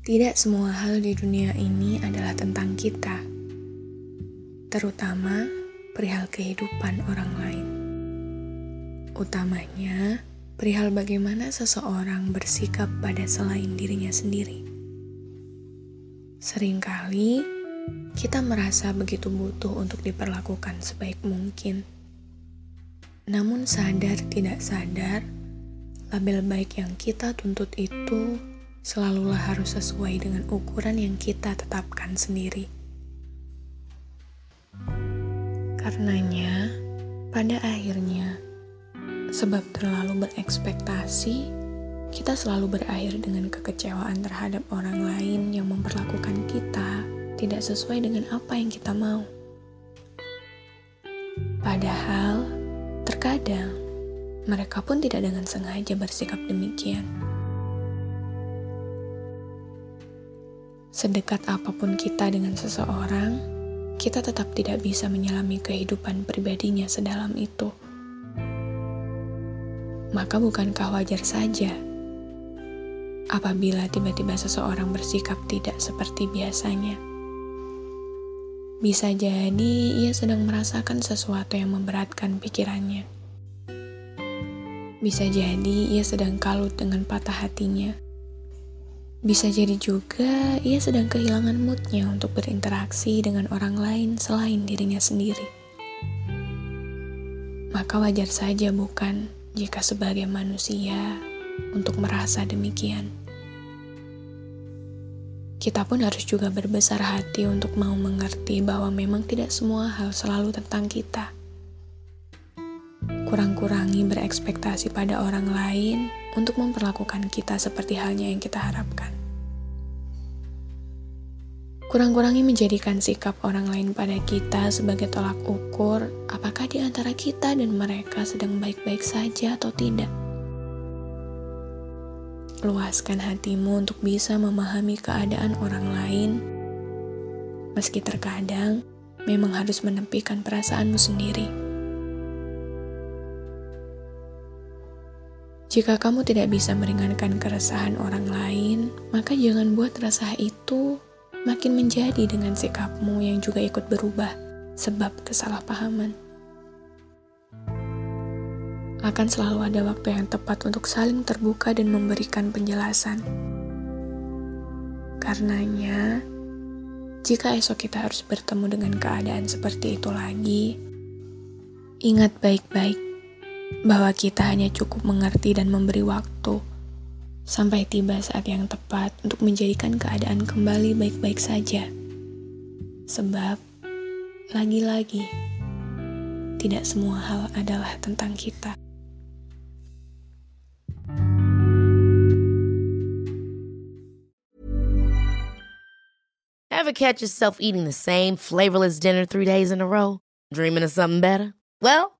Tidak semua hal di dunia ini adalah tentang kita, terutama perihal kehidupan orang lain. Utamanya, perihal bagaimana seseorang bersikap pada selain dirinya sendiri. Seringkali kita merasa begitu butuh untuk diperlakukan sebaik mungkin, namun sadar tidak sadar, label baik yang kita tuntut itu selalulah harus sesuai dengan ukuran yang kita tetapkan sendiri. Karenanya, pada akhirnya, sebab terlalu berekspektasi, kita selalu berakhir dengan kekecewaan terhadap orang lain yang memperlakukan kita tidak sesuai dengan apa yang kita mau. Padahal, terkadang mereka pun tidak dengan sengaja bersikap demikian. Sedekat apa pun kita dengan seseorang, kita tetap tidak bisa menyelami kehidupan pribadinya sedalam itu. Maka bukankah wajar saja apabila tiba-tiba seseorang bersikap tidak seperti biasanya? Bisa jadi ia sedang merasakan sesuatu yang memberatkan pikirannya. Bisa jadi ia sedang kalut dengan patah hatinya bisa jadi juga ia sedang kehilangan moodnya untuk berinteraksi dengan orang lain selain dirinya sendiri. Maka wajar saja bukan jika sebagai manusia untuk merasa demikian. Kita pun harus juga berbesar hati untuk mau mengerti bahwa memang tidak semua hal selalu tentang kita. Kurang-kurangi berekspektasi pada orang lain untuk memperlakukan kita seperti halnya yang kita harapkan. Kurang-kurangi menjadikan sikap orang lain pada kita sebagai tolak ukur apakah di antara kita dan mereka sedang baik-baik saja atau tidak. Luaskan hatimu untuk bisa memahami keadaan orang lain, meski terkadang memang harus menepikan perasaanmu sendiri. Jika kamu tidak bisa meringankan keresahan orang lain, maka jangan buat rasa itu makin menjadi dengan sikapmu yang juga ikut berubah sebab kesalahpahaman. Akan selalu ada waktu yang tepat untuk saling terbuka dan memberikan penjelasan. Karenanya, jika esok kita harus bertemu dengan keadaan seperti itu lagi, ingat baik-baik bahwa kita hanya cukup mengerti dan memberi waktu sampai tiba saat yang tepat untuk menjadikan keadaan kembali baik-baik saja. Sebab, lagi-lagi, tidak semua hal adalah tentang kita. Ever catch yourself eating the same flavorless dinner three days in a row? Dreaming of something better? Well,